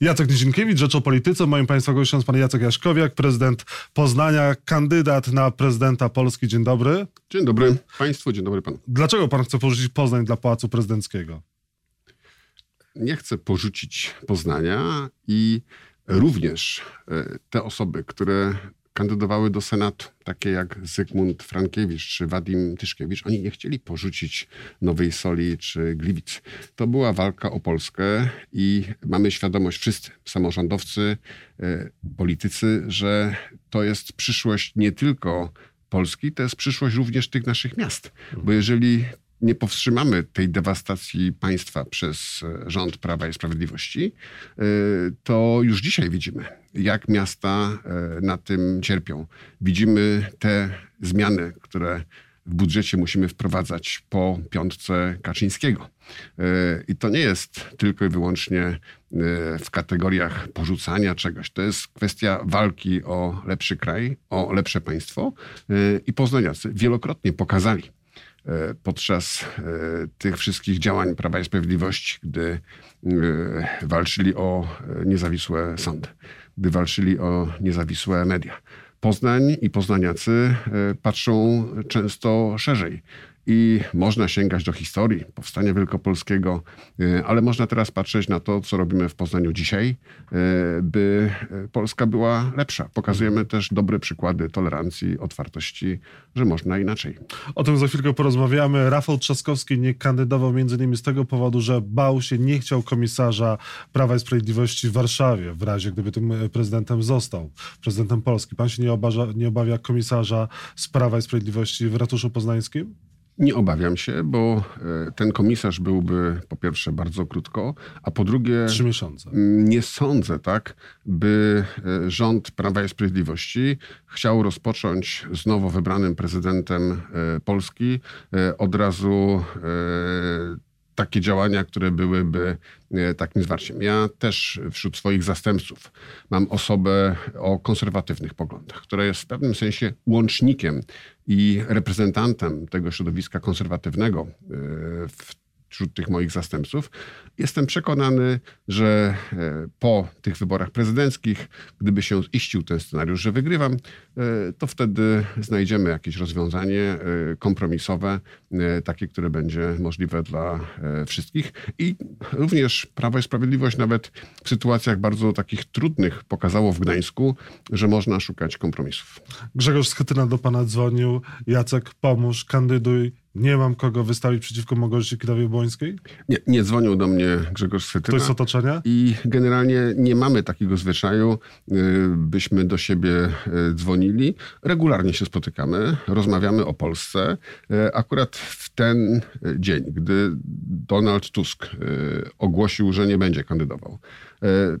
Jacek Nizinkiewicz, Rzecz o Polityce. Moim Państwa gościem jest Pan Jacek Jaśkowiak, prezydent Poznania, kandydat na prezydenta Polski. Dzień dobry. Dzień dobry Państwu, dzień dobry Panu. Dlaczego Pan chce porzucić Poznań dla Pałacu Prezydenckiego? Nie chcę porzucić Poznania i również e, te osoby, które kandydowały do Senatu, takie jak Zygmunt Frankiewicz czy Wadim Tyszkiewicz, oni nie chcieli porzucić Nowej Soli czy Gliwic. To była walka o Polskę i mamy świadomość wszyscy, samorządowcy, e, politycy, że to jest przyszłość nie tylko Polski, to jest przyszłość również tych naszych miast. Bo jeżeli nie powstrzymamy tej dewastacji państwa przez e, rząd Prawa i Sprawiedliwości, e, to już dzisiaj widzimy, jak miasta e, na tym cierpią. Widzimy te zmiany, które w budżecie musimy wprowadzać po piątce Kaczyńskiego. I to nie jest tylko i wyłącznie w kategoriach porzucania czegoś. To jest kwestia walki o lepszy kraj, o lepsze państwo. I poznaniacy wielokrotnie pokazali, podczas e, tych wszystkich działań Prawa i Sprawiedliwości, gdy e, walczyli o niezawisłe sądy, gdy walczyli o niezawisłe media. Poznań i poznaniacy patrzą często szerzej i można sięgać do historii powstania wielkopolskiego, y, ale można teraz patrzeć na to, co robimy w Poznaniu dzisiaj, y, by Polska była lepsza. Pokazujemy też dobre przykłady tolerancji, otwartości, że można inaczej. O tym za chwilkę porozmawiamy. Rafał Trzaskowski nie kandydował między innymi z tego powodu, że bał się, nie chciał komisarza Prawa i Sprawiedliwości w Warszawie, w razie gdyby tym prezydentem został, prezydentem Polski. Pan się nie, obaża, nie obawia komisarza z Prawa i Sprawiedliwości w ratuszu poznańskim? Nie obawiam się, bo e, ten komisarz byłby po pierwsze bardzo krótko, a po drugie. Trzy miesiące. Nie sądzę, tak, by e, rząd Prawa i Sprawiedliwości chciał rozpocząć z nowo wybranym prezydentem e, Polski od razu takie działania, które byłyby e, takim zwarciem. Ja też wśród swoich zastępców mam osobę o konserwatywnych poglądach, która jest w pewnym sensie łącznikiem i reprezentantem tego środowiska konserwatywnego e, w wśród tych moich zastępców. Jestem przekonany, że e, po tych wyborach prezydenckich, gdyby się ziścił ten scenariusz, że wygrywam, e, to wtedy znajdziemy jakieś rozwiązanie e, kompromisowe, takie, które będzie możliwe dla wszystkich. I również Prawo i Sprawiedliwość nawet w sytuacjach bardzo takich trudnych pokazało w Gdańsku, że można szukać kompromisów. Grzegorz Schetyna do pana dzwonił. Jacek, pomóż, kandyduj nie mam kogo wystawić przeciwko Małgorzacie Kidawie-Błońskiej? Nie, nie dzwonił do mnie Grzegorz Schetyna. To jest otoczenia? I generalnie nie mamy takiego zwyczaju, y, byśmy do siebie y, dzwonili. Regularnie się spotykamy, rozmawiamy o Polsce. Y, akurat w ten dzień, gdy Donald Tusk ogłosił, że nie będzie kandydował,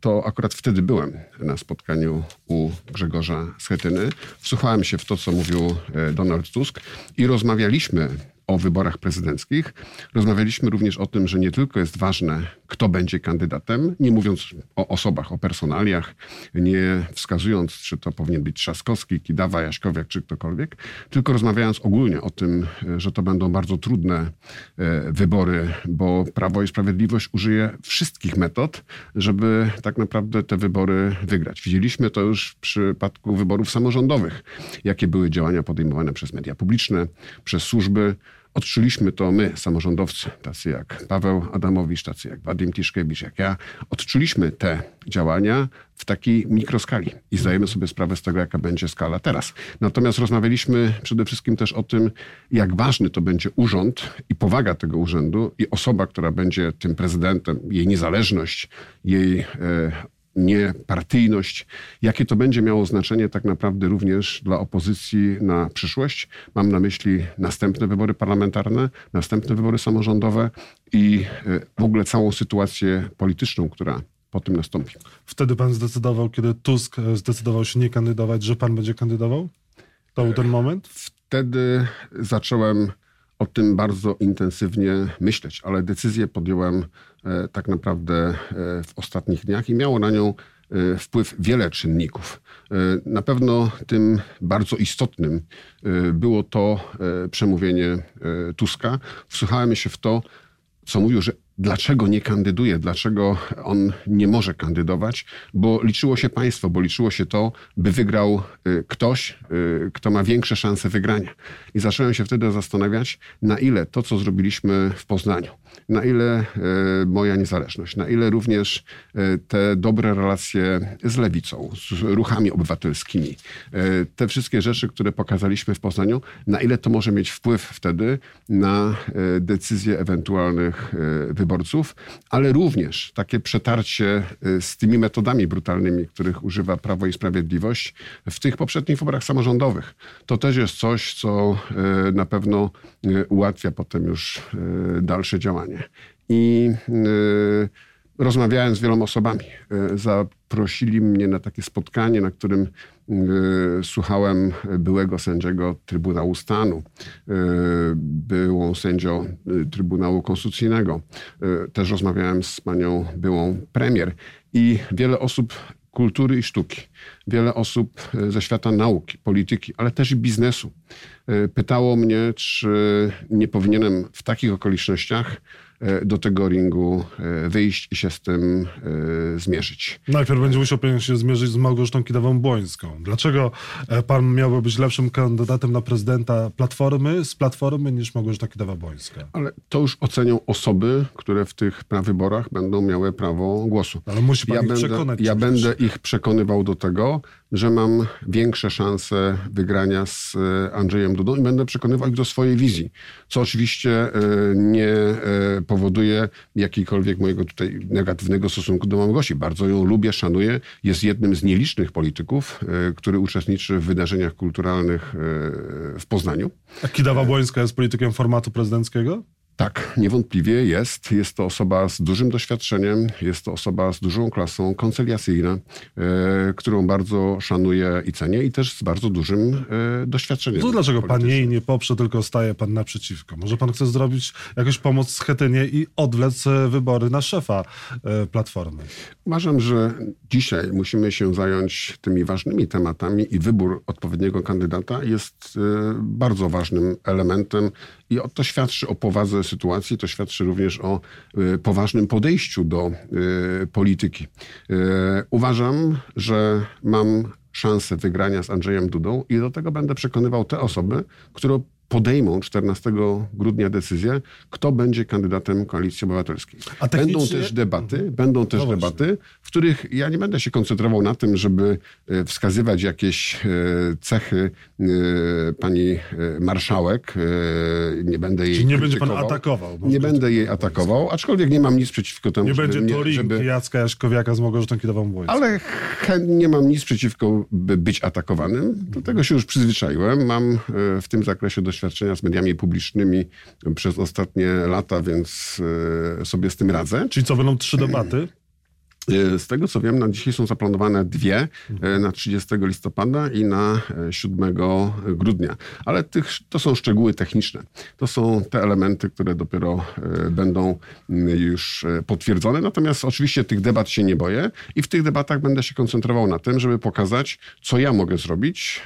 to akurat wtedy byłem na spotkaniu u Grzegorza Schetyny. Wsłuchałem się w to, co mówił Donald Tusk i rozmawialiśmy o wyborach prezydenckich. Rozmawialiśmy również o tym, że nie tylko jest ważne, kto będzie kandydatem, nie mówiąc o osobach, o personaliach, nie wskazując, czy to powinien być Trzaskowski, Kidawa, Jaśkowiak, czy ktokolwiek, tylko rozmawiając ogólnie o tym, że to będą bardzo trudne e, wybory, bo Prawo i Sprawiedliwość użyje wszystkich metod, żeby tak naprawdę te wybory wygrać. Widzieliśmy to już w przypadku wyborów samorządowych, jakie były działania podejmowane przez media publiczne, przez służby, Odczuliśmy to my, samorządowcy, tacy jak Paweł Adamowicz, tacy jak Wadim Tiszkiewicz, jak ja. Odczuliśmy te działania w takiej mikroskali i zdajemy sobie sprawę z tego, jaka będzie skala teraz. Natomiast rozmawialiśmy przede wszystkim też o tym, jak ważny to będzie urząd i powaga tego urzędu i osoba, która będzie tym prezydentem, jej niezależność, jej e, niepartyjność, jakie to będzie miało znaczenie tak naprawdę również dla opozycji na przyszłość. Mam na myśli następne wybory parlamentarne, następne wybory samorządowe i e, w ogóle całą sytuację polityczną, która po tym nastąpi. Wtedy pan zdecydował, kiedy Tusk e, zdecydował się nie kandydować, że pan będzie kandydował? To był ten moment? Wtedy zacząłem o tym bardzo intensywnie myśleć, ale decyzję podjąłem e, tak naprawdę e, w ostatnich dniach i miało na nią e, wpływ wiele czynników. Na pewno tym bardzo istotnym było to przemówienie Tuska. Wsłuchałem się w to, co mówił, że dlaczego nie kandyduje, dlaczego on nie może kandydować, bo liczyło się państwo, bo liczyło się to, by wygrał y, ktoś, y, kto ma większe szanse wygrania. I zacząłem się wtedy zastanawiać, na ile to, co zrobiliśmy w Poznaniu, na ile moja niezależność, na ile również te dobre relacje z lewicą, z ruchami obywatelskimi, te wszystkie rzeczy, które pokazaliśmy w Poznaniu, na ile to może mieć wpływ wtedy na decyzje ewentualnych wyborców, ale również takie przetarcie y, z tymi metodami brutalnymi, których używa Prawo i Sprawiedliwość w tych poprzednich wyborach samorządowych. To też jest coś, co y, na pewno y, ułatwia potem już dalsze działanie. I rozmawiałem z wieloma osobami. Zaprosili mnie na takie spotkanie, na którym słuchałem byłego sędziego Trybunału Stanu, y, byłą sędzią y, Trybunału Konstytucyjnego. Też rozmawiałem z panią byłą premier i wiele osób kultury i sztuki, wiele osób ze świata nauki, polityki, ale też i biznesu pytało mnie, czy nie powinienem w takich okolicznościach do tego ringu e, wyjść i się z tym e, zmierzyć. Najpierw będzie musiał pan się zmierzyć z Małgorzatą Kidawą-Błońską. Dlaczego pan miałby być lepszym kandydatem na prezydenta Platformy z Platformy niż Małgorzata Kidawa-Błońska? Ale to już ocenią osoby, które w tych wyborach będą miały prawo głosu. Ale musi pan ja ich będę, przekonać. Ja będę ich przekonywał do tego, że mam większe szanse wygrania z e, Andrzejem Dudą i będę przekonywał ich do swojej wizji, co oczywiście e, nie e, powoduje jakiejkolwiek mojego tutaj negatywnego stosunku do Małgosi. Bardzo ją lubię, szanuję. Jest jednym z nielicznych polityków, który uczestniczy w wydarzeniach kulturalnych w Poznaniu. A Kidawa Błońska jest politykiem formatu prezydenckiego? Tak, niewątpliwie jest. Jest to osoba z dużym doświadczeniem, jest to osoba z dużą klasą, koncyliacyjna, e, którą bardzo szanuję i cenię i też z bardzo dużym e, doświadczeniem. To dlaczego pan jej nie poprze, tylko staje pan naprzeciwko? Może pan chce zrobić jakąś pomoc Schetynie i odwlec e, wybory na szefa e, Platformy? Uważam, że dzisiaj musimy się zająć tymi ważnymi tematami i wybór odpowiedniego kandydata jest bardzo ważnym elementem i to świadczy o powadze sytuacji, to świadczy również o y, poważnym podejściu do y, polityki. Y, uważam, że mam szansę wygrania z Andrzejem Dudą i do tego będę przekonywał te osoby, które podejmą 14 grudnia decyzję, kto będzie kandydatem Koalicji Obywatelskiej. A technicznie... Będą też debaty, mhm. będą też no debaty, w których ja nie będę się koncentrował na tym, żeby e, wskazywać jakieś e, cechy e, pani marszałek. Nie będę jej Czyli nie będzie pan atakował. Nie będę jej atakował, aczkolwiek nie mam nic przeciwko temu, nie żeby... będzie to żeby... Jacka Jaśkowiaka z Małgorzatą Kidową Ale nie mam nic przeciwko, by być atakowanym. Do tego się już przyzwyczaiłem. Mam w tym zakresie dość doświadczenia z mediami publicznymi przez ostatnie lata, więc e, sobie z tym radzę. Czyli co, będą trzy debaty? E, z tego co wiem, na dzisiaj są zaplanowane dwie, e, na 30 listopada i na 7 grudnia. Ale tych, to są szczegóły techniczne. To są te elementy, które dopiero będą już potwierdzone. Natomiast oczywiście tych debat się nie boję i w tych debatach będę się koncentrował na tym, żeby pokazać, co ja mogę zrobić,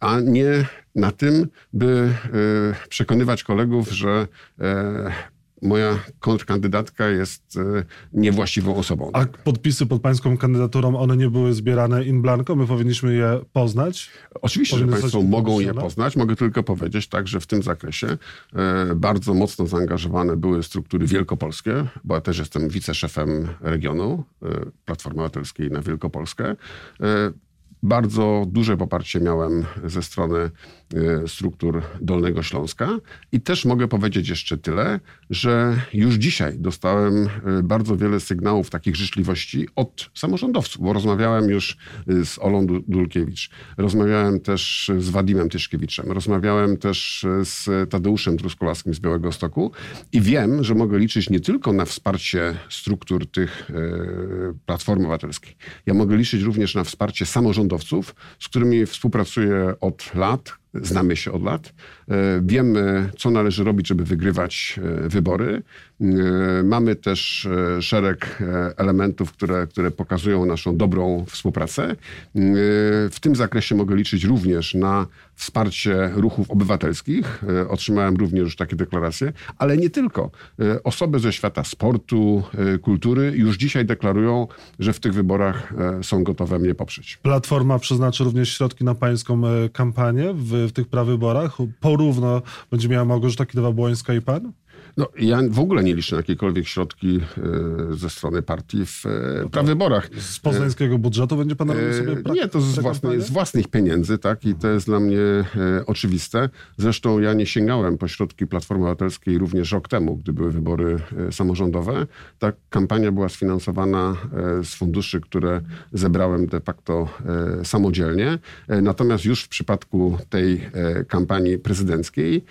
a nie na tym, by e, przekonywać kolegów, że e, moja kontrkandydatka jest e, niewłaściwą osobą. A podpisy pod pańską kandydaturą, one nie były zbierane in blanco? My powinniśmy je poznać? Oczywiście, Powinny że państwo mogą je poznać. Mogę tylko powiedzieć tak, że w tym zakresie bardzo mocno zaangażowane były struktury wielkopolskie, bo ja też jestem wiceszefem regionu Platformy Obywatelskiej na Wielkopolskę bardzo duże poparcie miałem ze strony struktur Dolnego Śląska. I też mogę powiedzieć jeszcze tyle, że już dzisiaj dostałem y, bardzo wiele sygnałów takich życzliwości od samorządowców, bo rozmawiałem już y, z Olą Dulkiewicz, rozmawiałem też z Wadimem Tyszkiewiczem, rozmawiałem też z Tadeuszem Truskolaskim z Białego Stoku. I wiem, że mogę liczyć nie tylko na wsparcie struktur tych Platformy Obywatelskiej. Ja mogę liczyć również na wsparcie samorządowców, z którymi współpracuję od lat, znamy się od lat, wiemy, co należy robić, żeby wygrywać wybory. Mamy też szereg elementów, które, które pokazują naszą dobrą współpracę. W tym zakresie mogę liczyć również na wsparcie ruchów obywatelskich. Otrzymałem również już takie deklaracje, ale nie tylko. Osoby ze świata sportu, kultury już dzisiaj deklarują, że w tych wyborach są gotowe mnie poprzeć. Platforma przeznaczy również środki na pańską kampanię w, w tych prawyborach. Porówno będzie miała Małgorzata Kidawa-Błońska i pan? No, ja w ogóle nie liczę na jakiekolwiek środki e, ze strony partii w no prawyborach. Z poznańskiego budżetu będzie pan robił sobie prak- Nie, to z, własnej, z własnych pieniędzy, tak? I to jest dla mnie e, oczywiste. Zresztą ja nie sięgałem po środki Platformy Obywatelskiej również rok temu, gdy były wybory e, samorządowe. Ta kampania była sfinansowana e, z funduszy, które zebrałem de facto e, samodzielnie. E, natomiast już w przypadku tej kampanii prezydenckiej,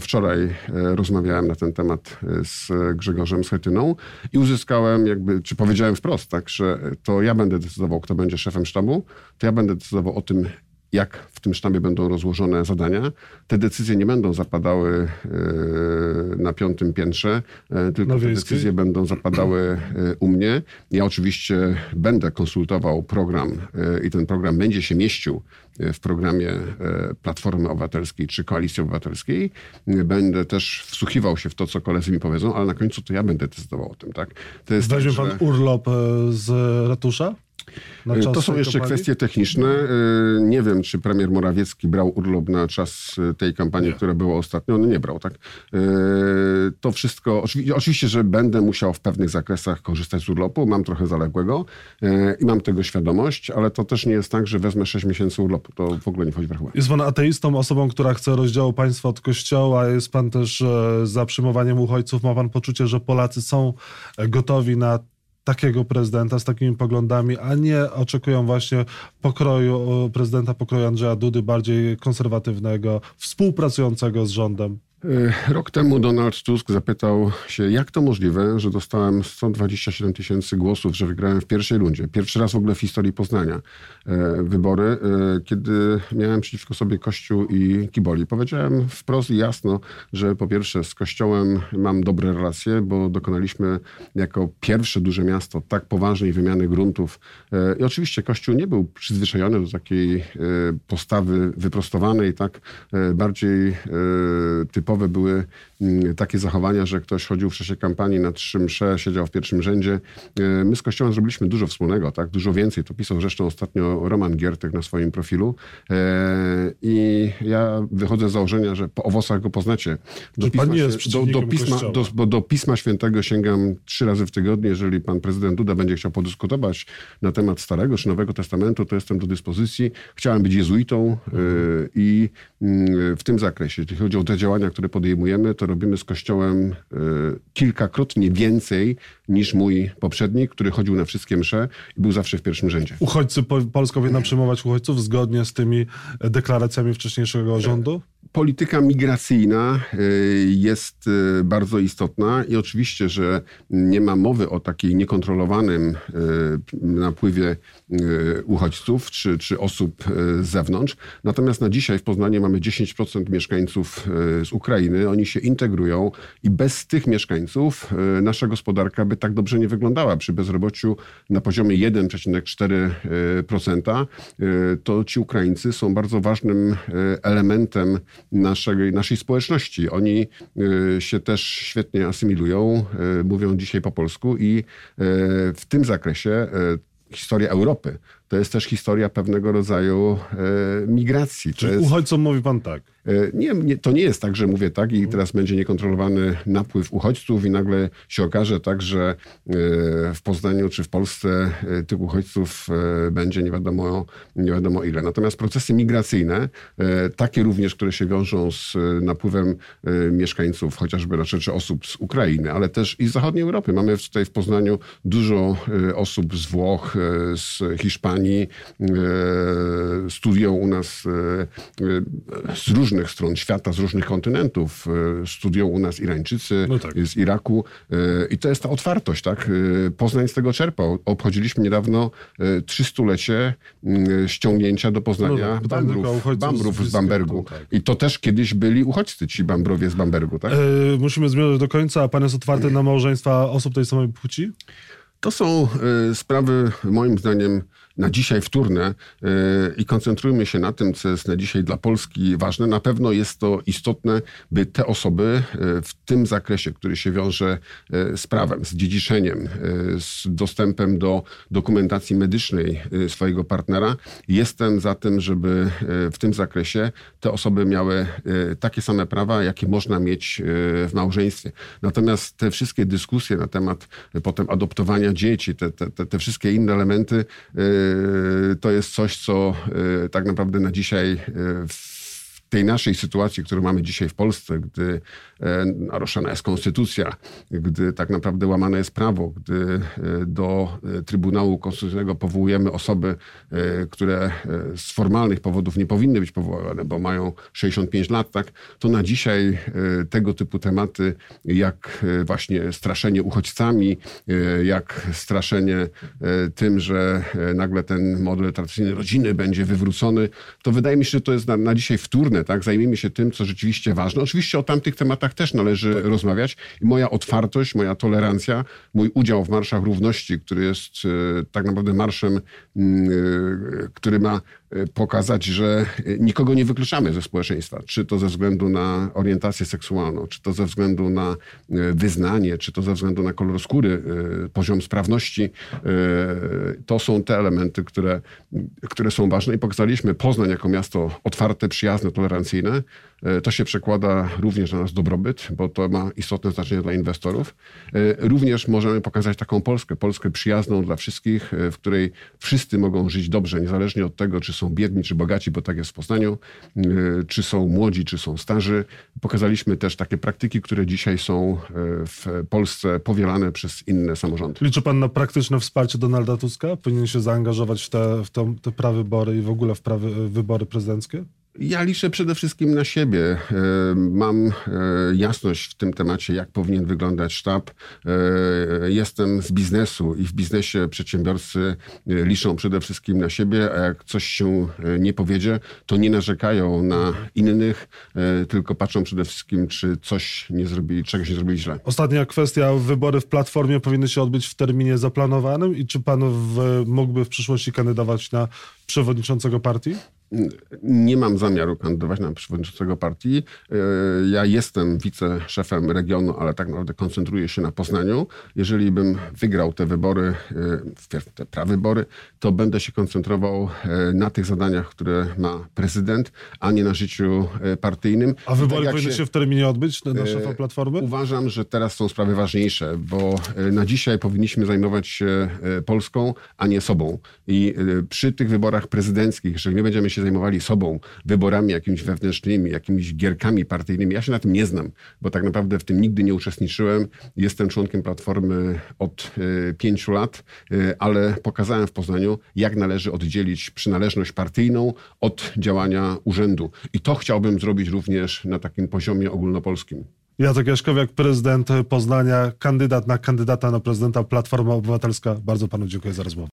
wczoraj rozmawiałem na ten temat e, z Grzegorzem Schetyną i uzyskałem jakby, czy powiedziałem wprost, tak, że to ja będę decydował, kto będzie szefem sztabu, to ja będę decydował o tym, jak w tym sztabie będą rozłożone zadania. Te decyzje nie będą zapadały e, na piątym piętrze, e, tylko te decyzje będą zapadały u mnie. Ja oczywiście będę konsultował program i ten program będzie się mieścił w programie e, Platformy Obywatelskiej czy Koalicji Obywatelskiej. Będę też wsłuchiwał się w to, co koledzy mi powiedzą, ale na końcu to ja będę decydował o tym, tak? To jest Weźmie tak, pan że... urlop e, z ratusza? Y, to są jeszcze kwestie techniczne. Y, nie wiem, czy premier Morawiecki brał urlop na czas y, tej kampanii, nie. która była ostatnio. On nie brał, tak? To wszystko, oczywiście, że będę musiał w pewnych zakresach korzystać z urlopu. Mam trochę zaległego i mam tego świadomość, ale to też nie jest tak, że wezmę 6 miesięcy urlopu. To w ogóle nie wchodzi w rachubę. Jest pan ateistą, osobą, która chce rozdziału państwa od kościoła. Jest pan też e, za przyjmowaniem uchodźców. Ma pan poczucie, że Polacy są e, gotowi na takiego prezydenta z takimi poglądami, a nie oczekują właśnie pokroju prezydenta pokroju Andrzeja Dudy, bardziej konserwatywnego, współpracującego z rządem. E, rok temu Donald Tusk zapytał się, jak to możliwe, że dostałem 127 tysięcy głosów, że wygrałem w pierwszej rundzie. Pierwszy raz w ogóle w historii Poznania e, wybory, e, kiedy miałem przeciwko sobie Kościół i Kiboli. Powiedziałem wprost i jasno, że po pierwsze z Kościołem mam dobre relacje, bo dokonaliśmy jako pierwsze duże miasto tak poważnej wymiany gruntów. I oczywiście Kościół nie był przyzwyczajony do takiej postawy wyprostowanej, tak bardziej typowej były takie zachowania, że ktoś chodził w czasie kampanii na trzy msze, siedział w pierwszym rzędzie. E, my z Kościołem zrobiliśmy dużo wspólnego, tak? Dużo więcej. To pisał zresztą ostatnio Roman Giertek na swoim profilu. E, I ja wychodzę z założenia, że po owocach go poznacie. Do pisma, do, do, pisma, do, bo do Pisma Świętego sięgam trzy razy w tygodniu. Jeżeli pan prezydent Duda będzie chciał podyskutować na temat Starego czy Nowego Testamentu, to jestem do dyspozycji. Chciałem być jezuitą mhm. i mm, w tym zakresie, jeśli chodzi o te działania, które które podejmujemy, to robimy z Kościołem y, kilkakrotnie więcej niż mój poprzednik, który chodził na wszystkie msze i był zawsze w pierwszym rzędzie. Uchodźcy, Polska powinna przyjmować uchodźców zgodnie z tymi deklaracjami wcześniejszego rządu? Polityka migracyjna y, jest y, bardzo istotna i oczywiście, że nie ma mowy o takiej niekontrolowanym napływie uchodźców czy, czy osób z zewnątrz. Natomiast na dzisiaj w Poznaniu mamy 10% mieszkańców z Ukrainy. Oni się integrują i bez tych mieszkańców nasza gospodarka by tak dobrze nie wyglądała. Przy bezrobociu na poziomie 1,4%, e, to ci Ukraińcy są bardzo ważnym e, elementem naszej, naszej społeczności. Oni e, się też świetnie asymilują, mówią dzisiaj po polsku i w tym zakresie historia Europy to jest też historia pewnego rodzaju migracji. Czyli jest... uchodźcom mówi pan tak? E, nie, nie, to nie jest tak, że mówię tak i teraz będzie niekontrolowany napływ uchodźców i nagle się okaże tak, że e, w Poznaniu czy w Polsce e, tych uchodźców będzie nie wiadomo, nie wiadomo ile. Natomiast procesy migracyjne, takie również, które się wiążą z napływem mieszkańców, chociażby na czy osób z Ukrainy, ale też i z zachodniej Europy. Mamy tutaj w Poznaniu dużo osób z Włoch, z Hiszpanii, Hiszpanii, studiują u nas z różnych stron świata, z różnych kontynentów. Studiują u nas Irańczycy no tak. z Iraku i to jest ta otwartość, tak? Poznań z tego czerpał. Obchodziliśmy niedawno trzystulecie ściągnięcia do Poznania no, Bambrów, Bambrów z Bambergu. Tak. I to też kiedyś byli uchodźcy, ci Bambrowie z Bambergu, tak? E, musimy zmierzyć do końca, a pan jest otwarty na małżeństwa osób tej samej płci? To są y, sprawy, moim zdaniem, na dzisiaj wtórne y, i koncentrujmy się na tym, co jest na dzisiaj dla Polski ważne. Na pewno jest to istotne, by te osoby y, w tym zakresie, który się wiąże z prawem, z dziedziczeniem, z dostępem do dokumentacji medycznej swojego partnera, jestem za tym, żeby w tym zakresie te osoby miały takie same prawa, jakie można mieć w małżeństwie. Natomiast te wszystkie dyskusje na temat potem adoptowania dzieci, te, te, te wszystkie inne elementy, y, to jest coś, co y, tak naprawdę na dzisiaj y, w tej naszej sytuacji, którą mamy dzisiaj w Polsce, gdy e, naruszana jest konstytucja, gdy tak naprawdę łamane jest prawo, gdy e, do e, Trybunału Konstytucyjnego powołujemy osoby, które z formalnych powodów nie powinny być powołane, bo mają 65 lat, tak, to na dzisiaj tego typu tematy, jak właśnie straszenie uchodźcami, jak straszenie tym, że nagle ten model tradycyjnej rodziny będzie wywrócony, to wydaje mi się, że to jest na, na dzisiaj wtórne tak? Zajmijmy się tym, co rzeczywiście ważne. Oczywiście o tamtych tematach też należy tak. rozmawiać i moja otwartość, moja tolerancja, mój udział w Marszach Równości, który jest e, tak naprawdę marszem, mm, e, który ma pokazać, że nikogo nie wykluczamy ze społeczeństwa, czy to ze względu na orientację seksualną, czy to ze względu na wyznanie, czy to ze względu na kolor skóry, poziom sprawności. To są te elementy, które, które są ważne i pokazaliśmy Poznań jako miasto otwarte, przyjazne, tolerancyjne, to się przekłada również na nasz dobrobyt, bo to ma istotne znaczenie dla inwestorów. E, również możemy pokazać taką Polskę, Polskę przyjazną dla wszystkich, e, w której wszyscy mogą żyć dobrze, niezależnie od tego, czy są biedni, czy bogaci, bo tak jest w Poznaniu, czy są młodzi, czy są starzy. Pokazaliśmy też takie praktyki, które dzisiaj są w Polsce powielane przez inne samorządy. Liczy pan na praktyczne wsparcie Donalda Tuska? Powinien się zaangażować w te, w te, te prawybory i w ogóle w prawy, wybory prezydenckie? Ja liczę przede wszystkim na siebie. E, mam e, jasność w tym temacie, jak powinien wyglądać sztab. E, jestem z biznesu i w biznesie przedsiębiorcy liczą przede wszystkim na siebie, a jak coś się nie powiedzie, to nie narzekają na innych, tylko patrzą przede wszystkim, czy coś nie zrobili, czegoś nie zrobili źle. Ostatnia kwestia. Wybory w Platformie powinny się odbyć w terminie zaplanowanym i czy pan w, mógłby w przyszłości kandydować na przewodniczącego partii? Nie mam zamiaru kandydować na przewodniczącego partii. E, ja jestem wiceszefem regionu, ale tak naprawdę koncentruję się na Poznaniu. Jeżeli bym wygrał te wybory, e, te prawybory, to będę się koncentrował e, na tych zadaniach, które ma prezydent, a nie na życiu partyjnym. A wybory tak powinny się, się, w terminie odbyć na szefa Platformy? Uważam, że teraz są sprawy ważniejsze, bo na dzisiaj powinniśmy zajmować się Polską, a nie sobą. I przy tych wyborach prezydenckich, jeżeli nie będziemy się zajmowali sobą, wyborami jakimiś wewnętrznymi, jakimiś gierkami partyjnymi. Ja się na tym nie znam, bo tak naprawdę w tym nigdy nie uczestniczyłem. Jestem członkiem Platformy od y, pięciu lat, y, ale pokazałem w Poznaniu, jak należy oddzielić przynależność partyjną od działania urzędu. I to chciałbym zrobić również na takim poziomie ogólnopolskim. Jacek Jaśkowiak, prezydent Poznania, kandydat na kandydata na prezydenta Platforma Obywatelska. Bardzo panu dziękuję za rozmowę.